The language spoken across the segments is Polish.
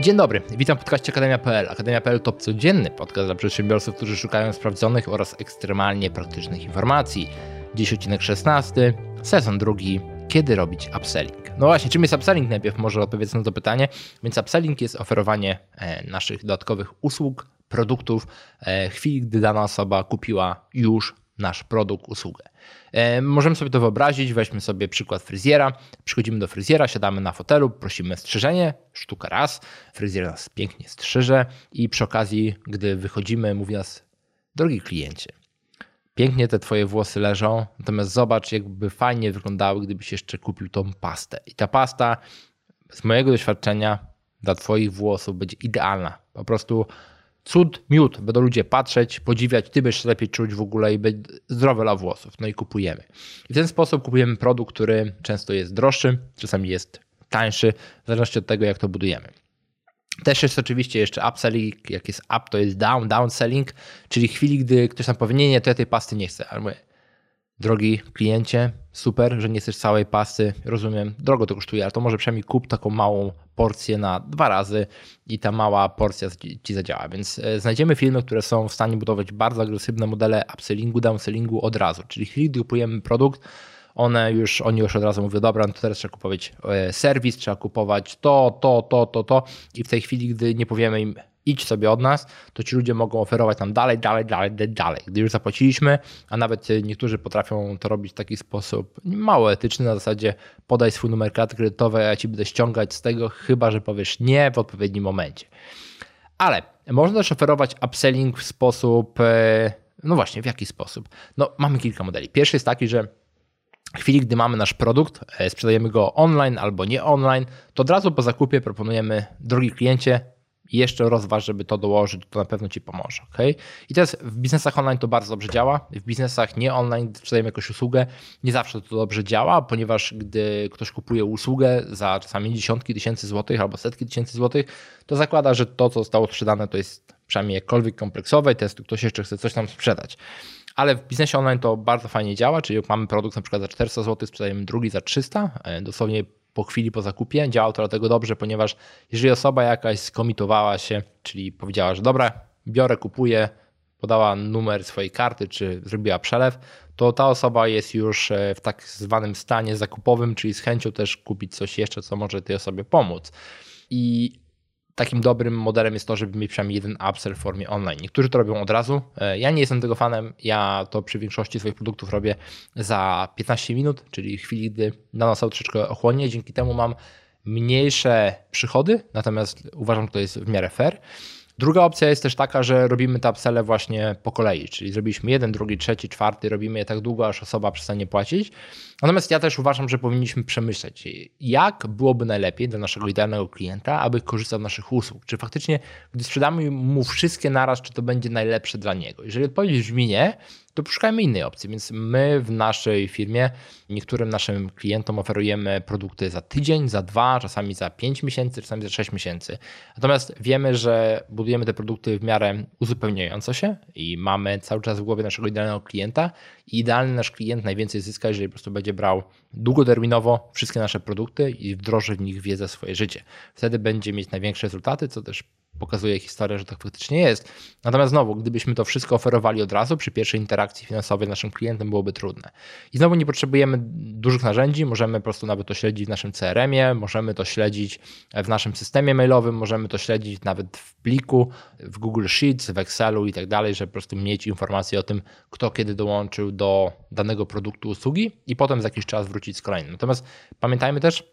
Dzień dobry, witam w podcaście Akademia.pl. Akademia.pl to codzienny podcast dla przedsiębiorców, którzy szukają sprawdzonych oraz ekstremalnie praktycznych informacji. Dziś odcinek 16, sezon drugi, kiedy robić upselling. No właśnie, czym jest upselling? Najpierw może odpowiedz na to pytanie. Więc upselling jest oferowanie e, naszych dodatkowych usług, produktów e, chwili, gdy dana osoba kupiła już nasz produkt, usługę. E, możemy sobie to wyobrazić, weźmy sobie przykład fryzjera. Przychodzimy do fryzjera, siadamy na fotelu, prosimy strzyżenie, sztuka raz. Fryzjer nas pięknie strzyże i przy okazji, gdy wychodzimy, mówi nas, drogi kliencie, pięknie te twoje włosy leżą, natomiast zobacz, jakby fajnie wyglądały, gdybyś jeszcze kupił tą pastę. I ta pasta, z mojego doświadczenia, dla twoich włosów będzie idealna. Po prostu cud, miód. Będą ludzie patrzeć, podziwiać, ty będziesz lepiej czuć w ogóle i być zdrowe dla włosów. No i kupujemy. I w ten sposób kupujemy produkt, który często jest droższy, czasami jest tańszy, w zależności od tego, jak to budujemy. Też jest oczywiście jeszcze upselling, jak jest up, to jest down, downselling, czyli chwili, gdy ktoś nam powie, nie, nie, to ja tej pasty nie chcę. Mówię, drogi kliencie, super, że nie chcesz całej pasty, rozumiem, drogo to kosztuje, ale to może przynajmniej kup taką małą porcję na dwa razy i ta mała porcja ci zadziała. Więc e, znajdziemy firmy, które są w stanie budować bardzo agresywne modele upsellingu, downsellingu od razu. Czyli chwili, gdy kupujemy produkt, one już, oni już od razu mówią, dobra, no to teraz trzeba kupować e, serwis, trzeba kupować to, to, to, to, to i w tej chwili, gdy nie powiemy im, idź sobie od nas, to ci ludzie mogą oferować nam dalej, dalej, dalej, dalej. Gdy już zapłaciliśmy, a nawet niektórzy potrafią to robić w taki sposób mało etyczny, na zasadzie podaj swój numer karty kredytowej, a ja ci będę ściągać z tego, chyba że powiesz nie w odpowiednim momencie. Ale można też oferować upselling w sposób, e, no właśnie, w jaki sposób? No, mamy kilka modeli. Pierwszy jest taki, że w chwili, gdy mamy nasz produkt, e, sprzedajemy go online albo nie online, to od razu po zakupie proponujemy, drogi kliencie, jeszcze rozważ, żeby to dołożyć, to na pewno Ci pomoże. Okay? I teraz w biznesach online to bardzo dobrze działa. W biznesach nie online, sprzedajemy jakąś usługę, nie zawsze to dobrze działa, ponieważ gdy ktoś kupuje usługę za czasami dziesiątki tysięcy złotych albo setki tysięcy złotych, to zakłada, że to, co zostało sprzedane, to jest przynajmniej jakkolwiek kompleksowe i jest ktoś jeszcze chce coś tam sprzedać. Ale w biznesie online to bardzo fajnie działa, czyli jak mamy produkt na przykład za 400 zł, sprzedajemy drugi za 300, e, dosłownie po chwili po zakupie. Działało to dlatego dobrze, ponieważ jeżeli osoba jakaś skomitowała się, czyli powiedziała, że dobra, biorę, kupuję, podała numer swojej karty, czy zrobiła przelew, to ta osoba jest już e, w tak zwanym stanie zakupowym, czyli z chęcią też kupić coś jeszcze, co może tej osobie pomóc. I takim dobrym modelem jest to, żeby mieć przynajmniej jeden upsell w formie online. Niektórzy to robią od razu. E, ja nie jestem tego fanem. Ja to przy większości swoich produktów robię za 15 minut, czyli chwili, gdy dana osoba troszeczkę ochłonie. Dzięki temu mam mniejsze przychody, natomiast uważam, że to jest w miarę fair. Druga opcja jest też taka, że robimy te upselle właśnie po kolei, czyli zrobiliśmy jeden, drugi, trzeci, czwarty, robimy je tak długo, aż osoba przestanie płacić. Natomiast ja też uważam, że powinniśmy przemyśleć, jak byłoby najlepiej dla naszego idealnego klienta, aby korzystał z naszych usług. Czy faktycznie, gdy sprzedamy mu wszystkie naraz, czy to będzie najlepsze dla niego? Jeżeli odpowiedź brzmi nie, to poszukajmy innej opcji. Więc my w naszej firmie niektórym naszym klientom oferujemy produkty za tydzień, za dwa, czasami za pięć miesięcy, czasami za sześć miesięcy. Natomiast wiemy, że budujemy te produkty w miarę uzupełniająco się i mamy cały czas w głowie naszego idealnego klienta. I idealny nasz klient najwięcej zyska, jeżeli po prostu będzie brał długoterminowo wszystkie nasze produkty i wdroży w nich wiedzę swoje życie. Wtedy będzie mieć największe rezultaty, co też pokazuje historia, że tak faktycznie jest. Natomiast znowu, gdybyśmy to wszystko oferowali od razu przy pierwszej interakcji finansowej naszym klientem, byłoby trudne. I znowu nie potrzebujemy dużych narzędzi, możemy po prostu nawet to śledzić w naszym CRM-ie, możemy to śledzić w naszym systemie mailowym, możemy to śledzić nawet w pliku, w Google Sheets, w Excelu i tak dalej, żeby po prostu mieć informacje o tym, kto kiedy dołączył do danego produktu, usługi i potem za jakiś czas wrócić z kolejnym. Natomiast pamiętajmy też,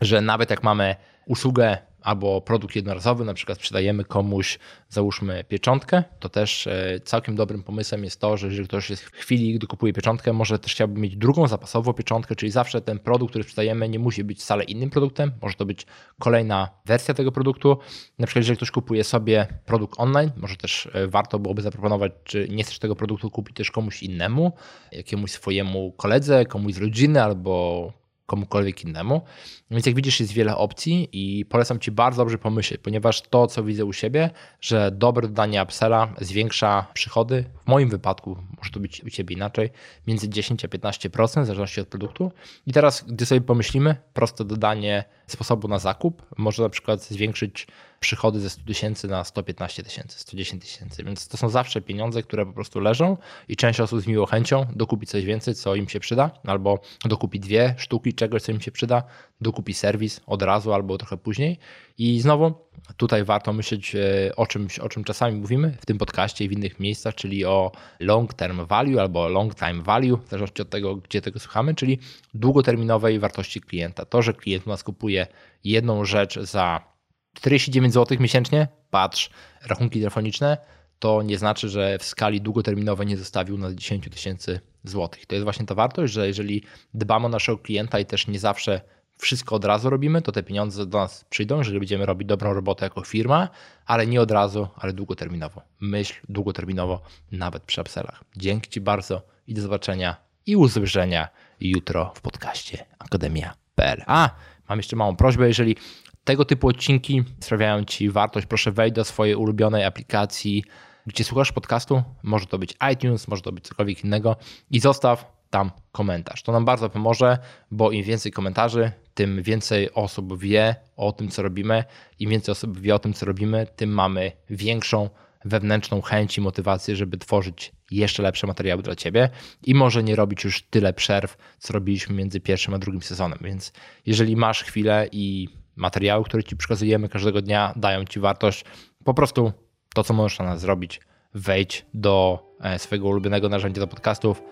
że nawet jak mamy usługę albo produkt jednorazowy, na przykład sprzedajemy komuś, załóżmy pieczątkę, to też e, całkiem dobrym pomysłem jest to, że jeżeli ktoś jest w chwili, gdy kupuje pieczątkę, może też chciałby mieć drugą zapasową pieczątkę, czyli zawsze ten produkt, który sprzedajemy, nie musi być wcale innym produktem, może to być kolejna wersja tego produktu. Na przykład, jeżeli ktoś kupuje sobie produkt online, może też e, warto byłoby zaproponować, czy nie chcesz tego produktu kupić też komuś innemu, jakiemuś swojemu koledze, komuś z rodziny albo komukolwiek innemu. Więc jak widzisz, jest wiele opcji i polecam Ci bardzo dobrze pomyśleć, ponieważ to, co widzę u siebie, że dobre dodanie upsella zwiększa przychody, w moim wypadku, może to być u Ciebie inaczej, między 10 a 15% w zależności od produktu. I teraz, gdy sobie pomyślimy, proste dodanie sposobu na zakup. Może na przykład zwiększyć przychody ze 100 tysięcy na 115 tysięcy, 110 tysięcy. Więc to są zawsze pieniądze, które po prostu leżą i część osób z miłą chęcią dokupi coś więcej, co im się przyda, albo dokupi dwie sztuki czegoś, co im się przyda, dokupi serwis od razu albo trochę później. I znowu tutaj warto myśleć e, o czymś, o czym czasami mówimy w tym podcaście i w innych miejscach, czyli o long term value albo long time value, w zależności od tego, gdzie tego słuchamy, czyli długoterminowej wartości klienta. To, że klient u nas kupuje jedną rzecz za 49 zł miesięcznie, patrz, rachunki telefoniczne, to nie znaczy, że w skali długoterminowej nie zostawił nas 10 tysięcy złotych. To jest właśnie ta wartość, że jeżeli dbamy o naszego klienta i też nie zawsze wszystko od razu robimy, to te pieniądze do nas przyjdą, jeżeli będziemy robić dobrą robotę jako firma, ale nie od razu, ale długoterminowo. Myśl długoterminowo, nawet przy upsellach. Dzięki Ci bardzo i do zobaczenia i usłyszenia jutro w podcaście akademia.pl. A, mam jeszcze małą prośbę, jeżeli tego typu odcinki sprawiają Ci wartość, proszę wejść do swojej ulubionej aplikacji, gdzie słuchasz podcastu. Może to być iTunes, może to być cokolwiek innego i zostaw tam komentarz. To nam bardzo pomoże, bo im więcej komentarzy, tym więcej osób wie o tym, co robimy. Im więcej osób wie o tym, co robimy, tym mamy większą wewnętrzną chęć i motywację, żeby tworzyć jeszcze lepsze materiały dla Ciebie i może nie robić już tyle przerw, co robiliśmy między pierwszym a drugim sezonem. Więc jeżeli masz chwilę i materiały, które Ci przekazujemy każdego dnia, dają Ci wartość. Po prostu to, co możesz na nas zrobić, wejdź do e, swojego ulubionego narzędzia do podcastów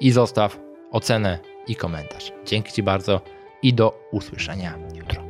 i zostaw ocenę i komentarz. Dzięki Ci bardzo i do usłyszenia jutro.